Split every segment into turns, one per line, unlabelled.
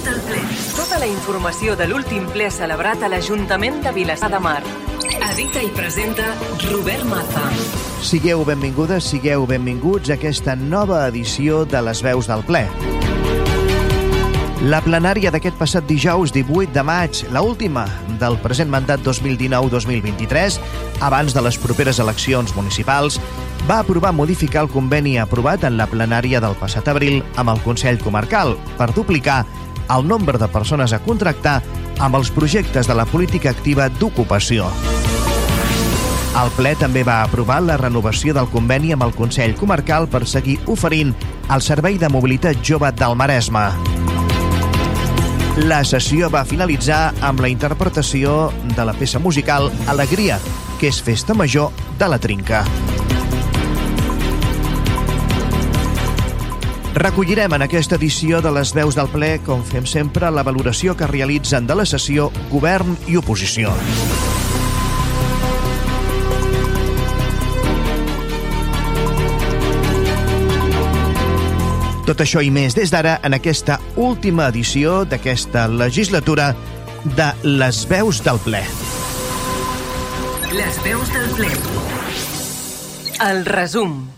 veus del ple. Tota la informació de l'últim ple celebrat a l'Ajuntament de Vilassar de Mar. Edita i presenta Robert Maza.
Sigueu benvingudes, sigueu benvinguts a aquesta nova edició de les veus del ple. La plenària d'aquest passat dijous 18 de maig, la última del present mandat 2019-2023, abans de les properes eleccions municipals, va aprovar modificar el conveni aprovat en la plenària del passat abril amb el Consell Comarcal per duplicar el nombre de persones a contractar amb els projectes de la política activa d'ocupació. El ple també va aprovar la renovació del conveni amb el Consell Comarcal per seguir oferint el Servei de Mobilitat Jove del Maresme. La sessió va finalitzar amb la interpretació de la peça musical Alegria, que és festa major de la Trinca. Recollirem en aquesta edició de les veus del ple, com fem sempre, la valoració que realitzen de la sessió govern i oposició. Tot això i més des d'ara en aquesta última edició d'aquesta legislatura de Les Veus del Ple.
Les veus del ple. El resum.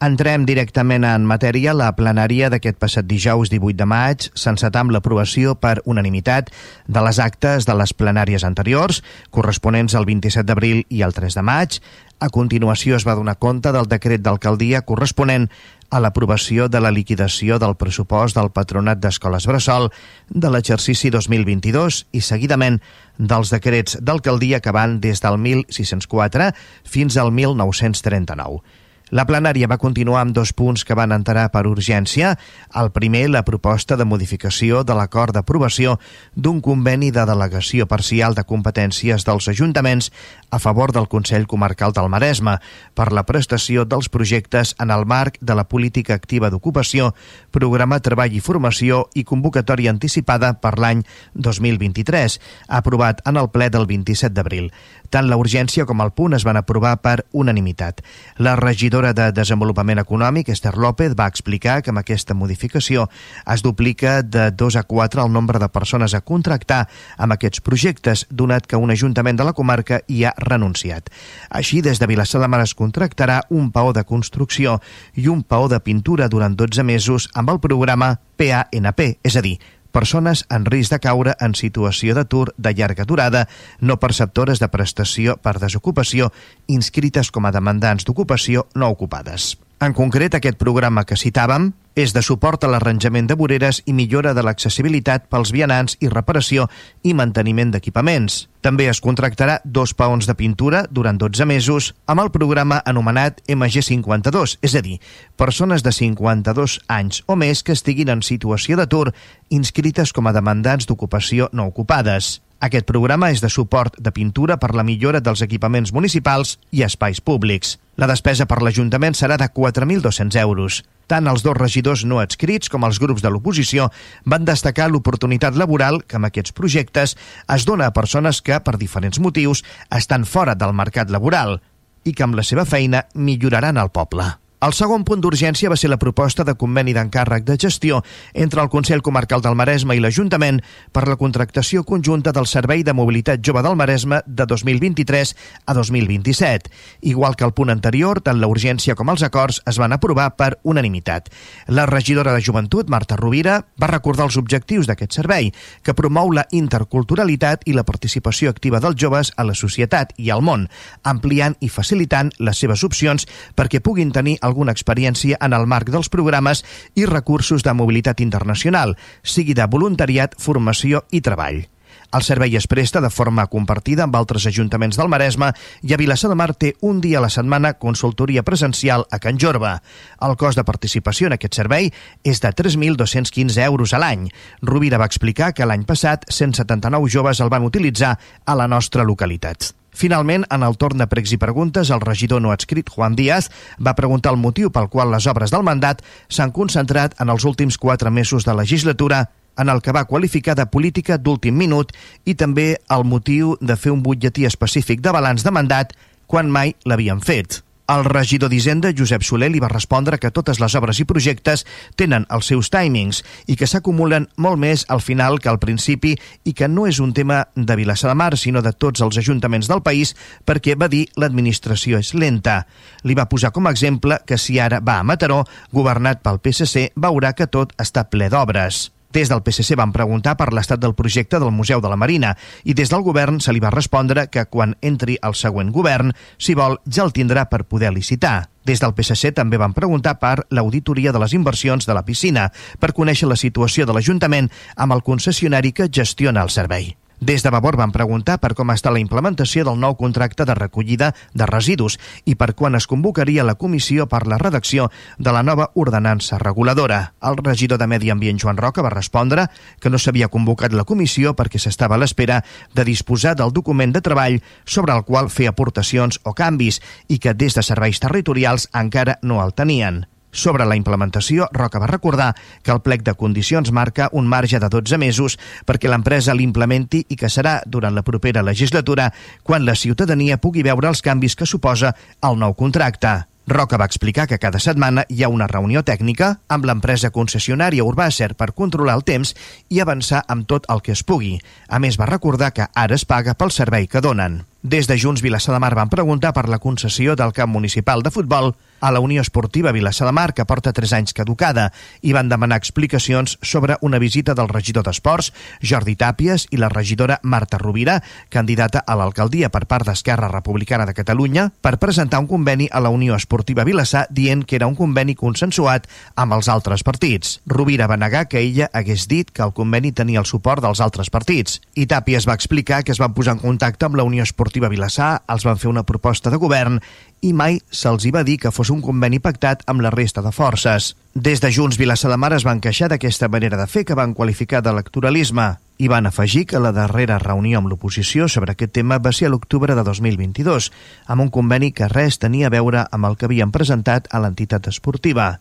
Entrem directament en matèria. La plenària d'aquest passat dijous 18 de maig s'encetar amb l'aprovació per unanimitat de les actes de les plenàries anteriors, corresponents al 27 d'abril i al 3 de maig. A continuació es va donar compte del decret d'alcaldia corresponent a l'aprovació de la liquidació del pressupost del Patronat d'Escoles Bressol de l'exercici 2022 i seguidament dels decrets d'alcaldia que van des del 1604 fins al 1939. La plenària va continuar amb dos punts que van enterar per urgència. El primer, la proposta de modificació de l'acord d'aprovació d'un conveni de delegació parcial de competències dels ajuntaments a favor del Consell Comarcal del Maresme per la prestació dels projectes en el marc de la política activa d'ocupació, programa Treball i Formació i convocatòria anticipada per l'any 2023, aprovat en el ple del 27 d'abril. Tant la urgència com el punt es van aprovar per unanimitat. La regidora de Desenvolupament Econòmic, Esther López, va explicar que amb aquesta modificació es duplica de 2 a 4 el nombre de persones a contractar amb aquests projectes, donat que un ajuntament de la comarca hi ha renunciat. Així, des de Vilassar de Mar es contractarà un paó de construcció i un paó de pintura durant 12 mesos amb el programa PANP, és a dir, persones en risc de caure en situació d'atur de llarga durada, no perceptores de prestació per desocupació, inscrites com a demandants d'ocupació no ocupades. En concret, aquest programa que citàvem és de suport a l'arranjament de voreres i millora de l'accessibilitat pels vianants i reparació i manteniment d'equipaments. També es contractarà dos paons de pintura durant 12 mesos amb el programa anomenat MG52, és a dir, persones de 52 anys o més que estiguin en situació d'atur inscrites com a demandants d'ocupació no ocupades. Aquest programa és de suport de pintura per la millora dels equipaments municipals i espais públics. La despesa per l'Ajuntament serà de 4.200 euros. Tant els dos regidors no adscrits com els grups de l'oposició van destacar l'oportunitat laboral que amb aquests projectes es dona a persones que, per diferents motius, estan fora del mercat laboral i que amb la seva feina milloraran el poble. El segon punt d'urgència va ser la proposta de conveni d'encàrrec de gestió entre el Consell Comarcal del Maresme i l'Ajuntament per la contractació conjunta del Servei de Mobilitat Jove del Maresme de 2023 a 2027. Igual que el punt anterior, tant la urgència com els acords es van aprovar per unanimitat. La regidora de Joventut, Marta Rovira, va recordar els objectius d'aquest servei, que promou la interculturalitat i la participació activa dels joves a la societat i al món, ampliant i facilitant les seves opcions perquè puguin tenir alguna experiència en el marc dels programes i recursos de mobilitat internacional, sigui de voluntariat, formació i treball. El servei es presta de forma compartida amb altres ajuntaments del Maresme i a Vilassar de Mar té un dia a la setmana consultoria presencial a Can Jorba. El cost de participació en aquest servei és de 3.215 euros a l'any. Rovira va explicar que l'any passat 179 joves el van utilitzar a la nostra localitat. Finalment, en el torn de pregs i preguntes, el regidor no adscrit, Juan Díaz, va preguntar el motiu pel qual les obres del mandat s'han concentrat en els últims quatre mesos de legislatura en el que va qualificar de política d'últim minut i també el motiu de fer un butlletí específic de balanç de mandat quan mai l'havien fet. El regidor d'Hisenda, Josep Soler, li va respondre que totes les obres i projectes tenen els seus timings i que s'acumulen molt més al final que al principi i que no és un tema de Vilassar de Mar, sinó de tots els ajuntaments del país, perquè va dir l'administració és lenta. Li va posar com a exemple que si ara va a Mataró, governat pel PSC, veurà que tot està ple d'obres. Des del PSC van preguntar per l'estat del projecte del Museu de la Marina i des del govern se li va respondre que quan entri el següent govern, si vol, ja el tindrà per poder licitar. Des del PSC també van preguntar per l'auditoria de les inversions de la piscina per conèixer la situació de l'Ajuntament amb el concessionari que gestiona el servei. Des de Vavor van preguntar per com està la implementació del nou contracte de recollida de residus i per quan es convocaria la comissió per la redacció de la nova ordenança reguladora. El regidor de Medi Ambient, Joan Roca, va respondre que no s'havia convocat la comissió perquè s'estava a l'espera de disposar del document de treball sobre el qual fer aportacions o canvis i que des de serveis territorials encara no el tenien. Sobre la implementació, Roca va recordar que el plec de condicions marca un marge de 12 mesos perquè l'empresa l'implementi i que serà durant la propera legislatura quan la ciutadania pugui veure els canvis que suposa el nou contracte. Roca va explicar que cada setmana hi ha una reunió tècnica amb l'empresa concessionària Urbàcer per controlar el temps i avançar amb tot el que es pugui. A més, va recordar que ara es paga pel servei que donen. Des de Junts Vilassar de Mar van preguntar per la concessió del camp municipal de futbol a la Unió Esportiva Vilassar de Mar, que porta 3 anys caducada, i van demanar explicacions sobre una visita del regidor d'Esports, Jordi Tàpies, i la regidora Marta Rovira, candidata a l'alcaldia per part d'Esquerra Republicana de Catalunya, per presentar un conveni a la Unió Esportiva Vilassar dient que era un conveni consensuat amb els altres partits. Rovira va negar que ella hagués dit que el conveni tenia el suport dels altres partits, i Tàpies va explicar que es van posar en contacte amb la Unió Esportiva Vilassar els van fer una proposta de govern i mai se'ls hi va dir que fos un conveni pactat amb la resta de forces. Des de Junts Vilassar de Mar es van queixar d'aquesta manera de fer que van qualificar d'electoralisme i van afegir que la darrera reunió amb l'oposició sobre aquest tema va ser a l'octubre de 2022, amb un conveni que res tenia a veure amb el que havien presentat a l'entitat esportiva.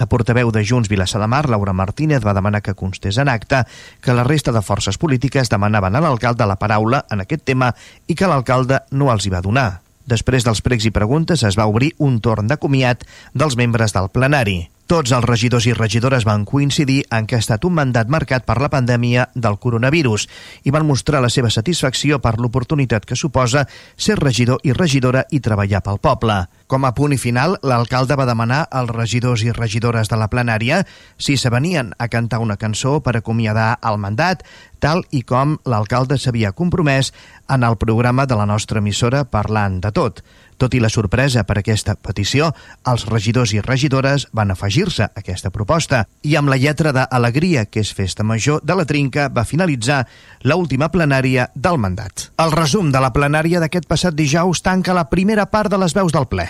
La portaveu de Junts Vilassar de Mar, Laura Martínez, va demanar que constés en acte que la resta de forces polítiques demanaven a l'alcalde la paraula en aquest tema i que l'alcalde no els hi va donar. Després dels pregs i preguntes es va obrir un torn de comiat dels membres del plenari. Tots els regidors i regidores van coincidir en que ha estat un mandat marcat per la pandèmia del coronavirus i van mostrar la seva satisfacció per l'oportunitat que suposa ser regidor i regidora i treballar pel poble. Com a punt i final, l'alcalde va demanar als regidors i regidores de la plenària si s'avenien a cantar una cançó per acomiadar el mandat, tal i com l'alcalde s'havia compromès en el programa de la nostra emissora Parlant de Tot. Tot i la sorpresa per aquesta petició, els regidors i regidores van afegir-se a aquesta proposta i amb la lletra d'Alegria, que és festa major de la Trinca, va finalitzar l'última plenària del mandat. El resum de la plenària d'aquest passat dijous tanca la primera part de les veus del ple.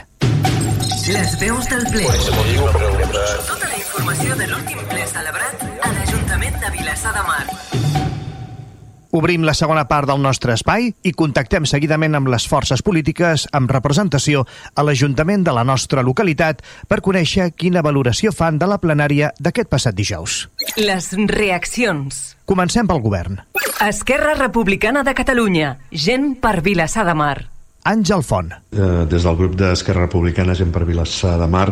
Les veus del ple. Tota la informació de l'últim ple celebrat
Obrim la segona part del nostre espai i contactem seguidament amb les forces polítiques amb representació a l'Ajuntament de la nostra localitat per conèixer quina valoració fan de la plenària d'aquest passat dijous.
Les reaccions.
Comencem pel govern.
Esquerra Republicana de Catalunya. Gent per Vilassar de Mar.
Àngel Font.
Eh, des del grup d'Esquerra Republicana Gent per Vilassar de Mar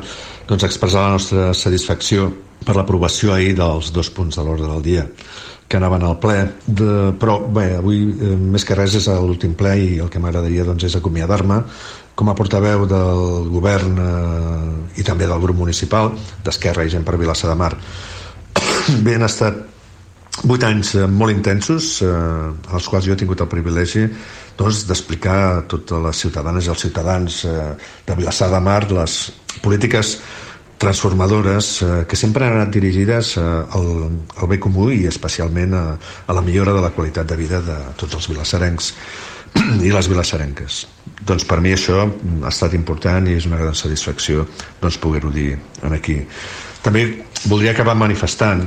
doncs expressar la nostra satisfacció per l'aprovació ahir dels dos punts de l'ordre del dia que anaven al ple, de, però bé, avui eh, més que res és l'últim ple i el que m'agradaria doncs, és acomiadar-me com a portaveu del govern eh, i també del grup municipal d'Esquerra i gent per Vilassar de Mar. Bé, han estat vuit anys eh, molt intensos, eh, als quals jo he tingut el privilegi doncs, d'explicar a totes les ciutadanes i els ciutadans eh, de Vilassar de Mar les polítiques transformadores eh, que sempre han anat dirigides eh, al, al bé comú i especialment a, a la millora de la qualitat de vida de tots els vilassarencs i les vilassarenques. Doncs per mi això ha estat important i és una gran satisfacció doncs, poder-ho dir aquí. També voldria acabar manifestant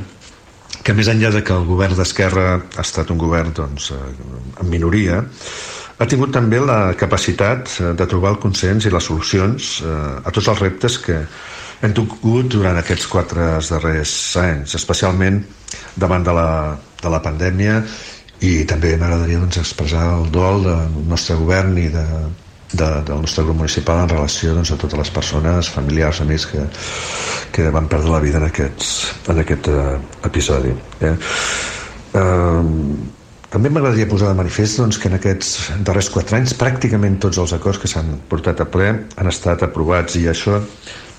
que més enllà de que el govern d'Esquerra ha estat un govern doncs, eh, en minoria, ha tingut també la capacitat eh, de trobar el consens i les solucions eh, a tots els reptes que, hem tingut durant aquests quatre darrers anys, especialment davant de la, de la pandèmia i també m'agradaria doncs, expressar el dol del nostre govern i de, de, del nostre grup municipal en relació doncs, a totes les persones, familiars, amics que, que van perdre la vida en, aquests, en aquest uh, episodi. Eh? Uh, també m'agradaria posar de manifest doncs, que en aquests darrers quatre anys pràcticament tots els acords que s'han portat a ple han estat aprovats i això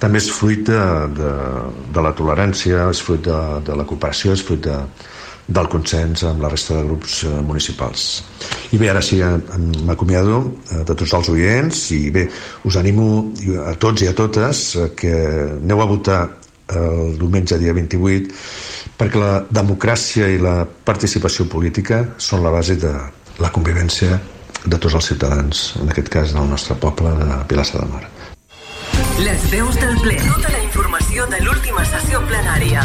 també és fruit de, de, de la tolerància, és fruit de, de la cooperació, és fruit de, del consens amb la resta de grups eh, municipals. I bé, ara sí, m'acomiado eh, de tots els oients i bé, us animo a tots i a totes eh, que aneu a votar el diumenge dia 28 perquè la democràcia i la participació política són la base de la convivència de tots els ciutadans, en aquest cas del nostre poble de Pilassa de Mar.
Les veus del ple. Tota la informació de l'última sessió plenària.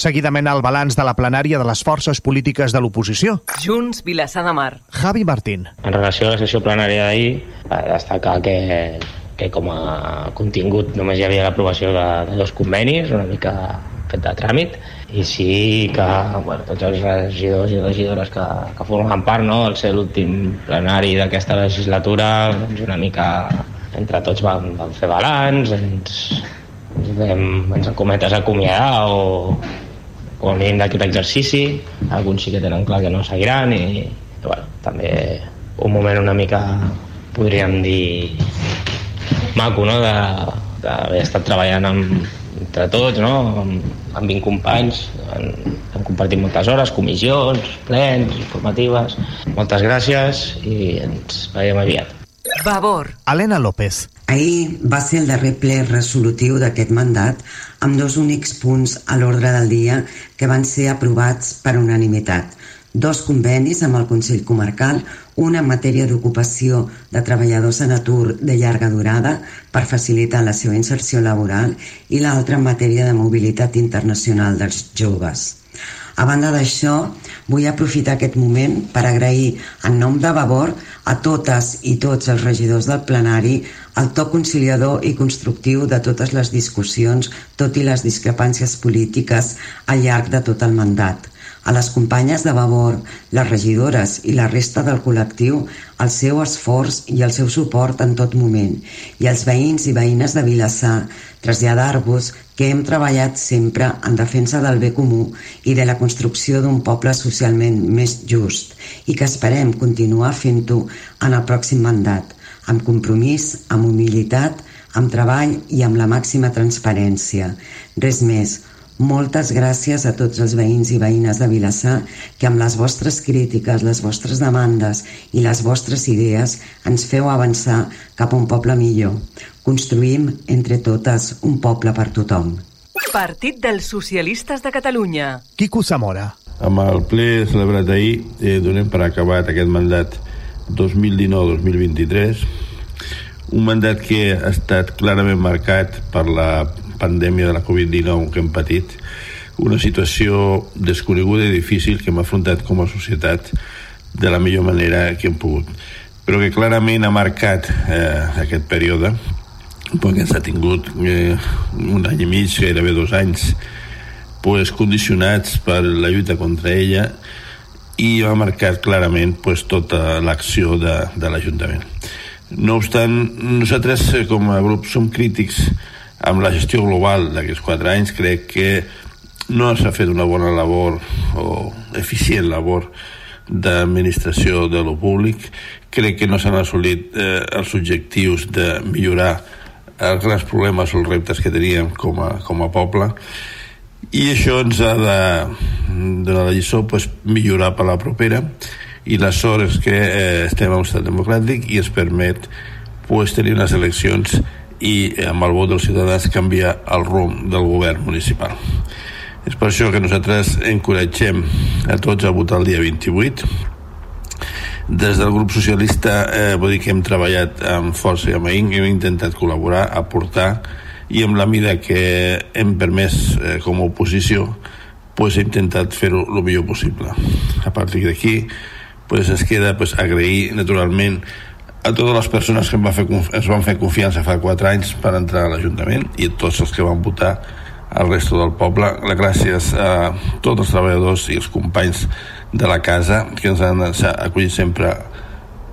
Seguidament el balanç de la plenària de les forces polítiques de l'oposició.
Junts, Vilassar de Mar.
Javi Martín.
En relació a la sessió plenària d'ahir, destacar que, que com a contingut només hi havia l'aprovació de, de dos convenis, una mica fet de tràmit, i sí que bueno, tots els regidors i regidores que, que formen part, no, al ser l'últim plenari d'aquesta legislatura, doncs una mica entre tots vam, vam fer balanç, ens, ens vam, ens cometes acomiadar o, o a mínim d'aquest exercici alguns sí que tenen clar que no seguiran i bueno, també un moment una mica podríem dir maco no? d'haver estat treballant amb, entre tots no? amb, amb 20 companys hem, hem compartit moltes hores, comissions plens, informatives moltes gràcies i ens veiem aviat
Vavor.
Helena López.
Ahir va ser el darrer ple resolutiu d'aquest mandat amb dos únics punts a l'ordre del dia que van ser aprovats per unanimitat. Dos convenis amb el Consell Comarcal, un en matèria d'ocupació de treballadors en atur de llarga durada per facilitar la seva inserció laboral i l'altre en matèria de mobilitat internacional dels joves. A banda d'això, vull aprofitar aquest moment per agrair en nom de Vavor a totes i tots els regidors del plenari el to conciliador i constructiu de totes les discussions, tot i les discrepàncies polítiques al llarg de tot el mandat a les companyes de Vavor, les regidores i la resta del col·lectiu el seu esforç i el seu suport en tot moment i als veïns i veïnes de Vilassar traslladar-vos que hem treballat sempre en defensa del bé comú i de la construcció d'un poble socialment més just i que esperem continuar fent-ho en el pròxim mandat amb compromís, amb humilitat, amb treball i amb la màxima transparència. Res més, moltes gràcies a tots els veïns i veïnes de Vilassar que amb les vostres crítiques, les vostres demandes i les vostres idees ens feu avançar cap a un poble millor. Construïm entre totes un poble per tothom.
Partit dels Socialistes de Catalunya.
Quico Zamora.
Amb el ple celebrat ahir eh, donem per acabat aquest mandat 2019-2023 un mandat que ha estat clarament marcat per la pandèmia de la Covid-19 que hem patit, una situació desconeguda i difícil que hem afrontat com a societat de la millor manera que hem pogut però que clarament ha marcat eh, aquest període perquè ens ha tingut eh, un any i mig, gairebé dos anys pues, condicionats per la lluita contra ella i ha marcat clarament pues, tota l'acció de, de l'Ajuntament. No obstant, nosaltres eh, com a grup som crítics amb la gestió global d'aquests quatre anys crec que no s'ha fet una bona labor o eficient labor d'administració de lo públic. Crec que no s'han assolit eh, els objectius de millorar els grans problemes o els reptes que teníem com a, com a poble. I això ens ha de donar la lliçó pues, millorar per la propera. I la sort és que eh, estem en un estat democràtic i ens permet pues, tenir unes eleccions i amb el vot dels ciutadans canvia el rumb del govern municipal. És per això que nosaltres encoratgem a tots a votar el dia 28. Des del grup socialista eh, vull dir que hem treballat amb força i amb ahir, hem intentat col·laborar, aportar i amb la mida que hem permès eh, com a oposició pues, hem intentat fer-ho el millor possible. A partir d'aquí pues, es queda pues, agrair naturalment a totes les persones que em va fer, ens van fer confiança fa 4 anys per entrar a l'Ajuntament i a tots els que van votar al resto del poble. La gràcies a tots els treballadors i els companys de la casa que ens han acollit sempre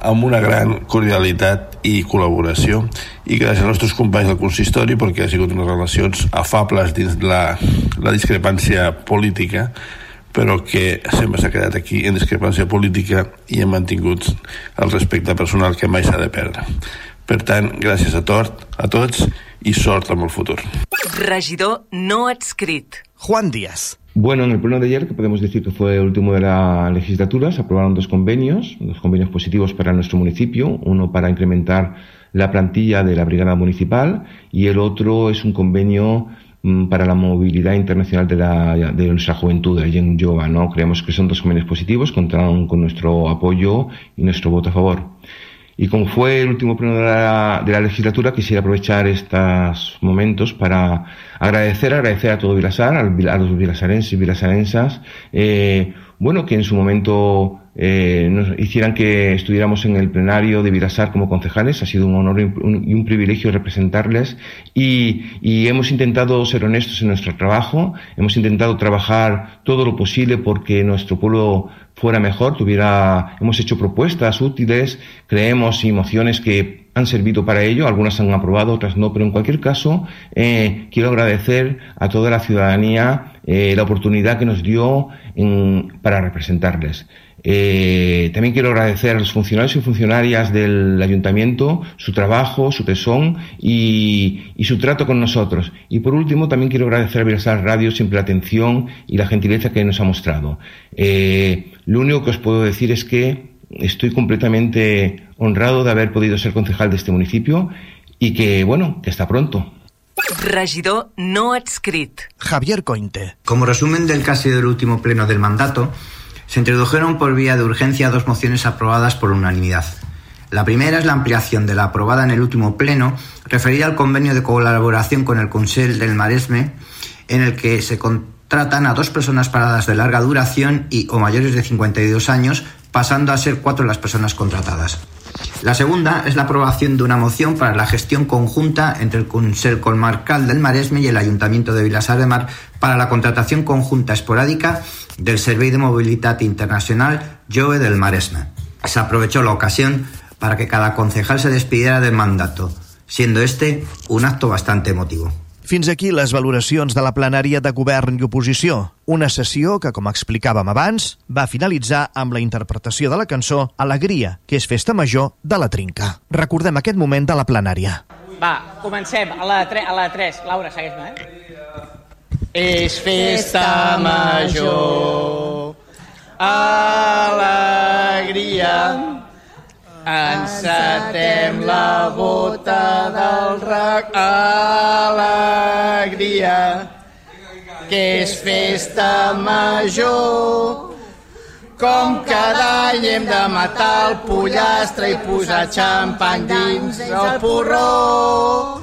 amb una gran cordialitat i col·laboració i gràcies als nostres companys del consistori perquè ha sigut unes relacions afables dins la, la discrepància política però que sempre s'ha quedat aquí en discrepància política i hem mantingut el respecte personal que mai s'ha de perdre. Per tant, gràcies a, tort, a tots y sort amb el futur.
Regidor no adscrit.
Juan Díaz.
Bueno, en el pleno de ayer, que podemos decir que fue el último de la legislatura, se aprobaron dos convenios, dos convenios positivos para nuestro municipio, uno para incrementar la plantilla de la brigada municipal y el otro es un convenio para la movilidad internacional de, la, de nuestra juventud, allí en Yoba, ¿no? Creemos que son dos convenios positivos, contaron con nuestro apoyo y nuestro voto a favor. Y como fue el último pleno de la, de la, legislatura, quisiera aprovechar estos momentos para agradecer, agradecer a todo Vilasar, a los vilasarenses y vilasarensas, eh, bueno, que en su momento eh, nos hicieran que estuviéramos en el plenario de Vilasar como concejales. Ha sido un honor y un, privilegio representarles y, y, hemos intentado ser honestos en nuestro trabajo. Hemos intentado trabajar todo lo posible porque nuestro pueblo fuera mejor, tuviera, hemos hecho propuestas útiles, creemos y mociones que han servido para ello, algunas han aprobado, otras no, pero en cualquier caso eh, quiero agradecer a toda la ciudadanía eh, la oportunidad que nos dio en, para representarles. Eh, también quiero agradecer a los funcionarios y funcionarias del ayuntamiento su trabajo, su tesón y, y, su trato con nosotros. Y por último, también quiero agradecer a Vilasar Radio siempre la atención y la gentileza que nos ha mostrado. Eh, lo único que os puedo decir es que estoy completamente honrado de haber podido ser concejal de este municipio y que, bueno, que hasta pronto.
Regidor no adscrit.
Javier Cointe.
Como resumen del casi del último pleno del mandato, se introdujeron por vía de urgencia dos mociones aprobadas por unanimidad. La primera es la ampliación de la aprobada en el último pleno, referida al convenio de colaboración con el Consell del Maresme, en el que se contratan a dos personas paradas de larga duración y o mayores de 52 años, pasando a ser cuatro las personas contratadas. La segunda es la aprobación de una moción para la gestión conjunta entre el Consell Comarcal del Maresme y el Ayuntamiento de Vilasar de Mar para la contratación conjunta esporádica del Servei de Movilidad Internacional JOE del Maresme. Se aprovechó la ocasión para que cada concejal se despidiera del mandato, siendo este un acto bastante emotivo.
Fins aquí les valoracions de la plenària de govern i oposició. Una sessió que, com explicàvem abans, va finalitzar amb la interpretació de la cançó Alegria, que és festa major de la Trinca. Recordem aquest moment de la plenària.
Va, comencem. A la, a la 3. Laura, segueix-me, eh? És festa major, alegria, encetem la bota del rac, alegria, que és festa major. Com cada any hem de matar el pollastre i posar xampany dins el porró.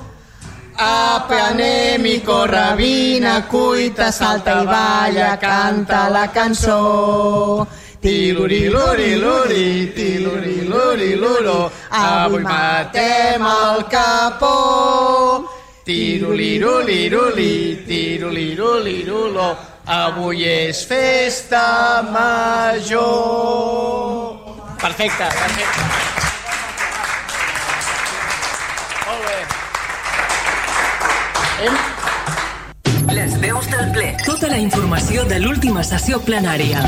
Apa, anem i corre, vine, cuita, salta i balla, canta la cançó. Tiluri-luri-luri, tiluri-luri-luro, avui matem el capó. Tiruli-ruli-ruli, tiruli-ruli-rulo, avui és festa major. Perfecte, perfecte.
Les veus del ple. Tota la informació de l'última sessió plenària.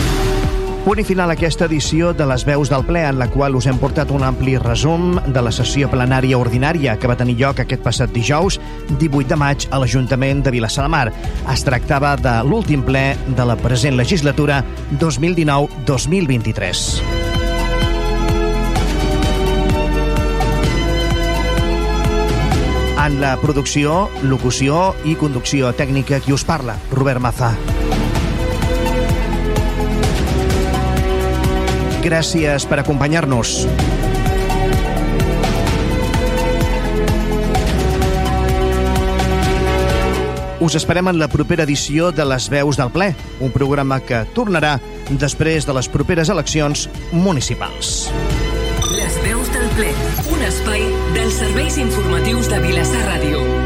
Punt i final aquesta edició de les veus del ple en la qual us hem portat un ampli resum de la sessió plenària ordinària que va tenir lloc aquest passat dijous 18 de maig a l'Ajuntament de Vilassar de Mar. Es tractava de l'últim ple de la present legislatura 2019-2023. En la producció, locució i conducció tècnica qui us parla, Robert Maza. Gràcies per acompanyar-nos. Us esperem en la propera edició de Les Veus del Ple, un programa que tornarà després de les properes eleccions municipals.
Les veus del ple, un espai dels serveis informatius de Vilassar Ràdio.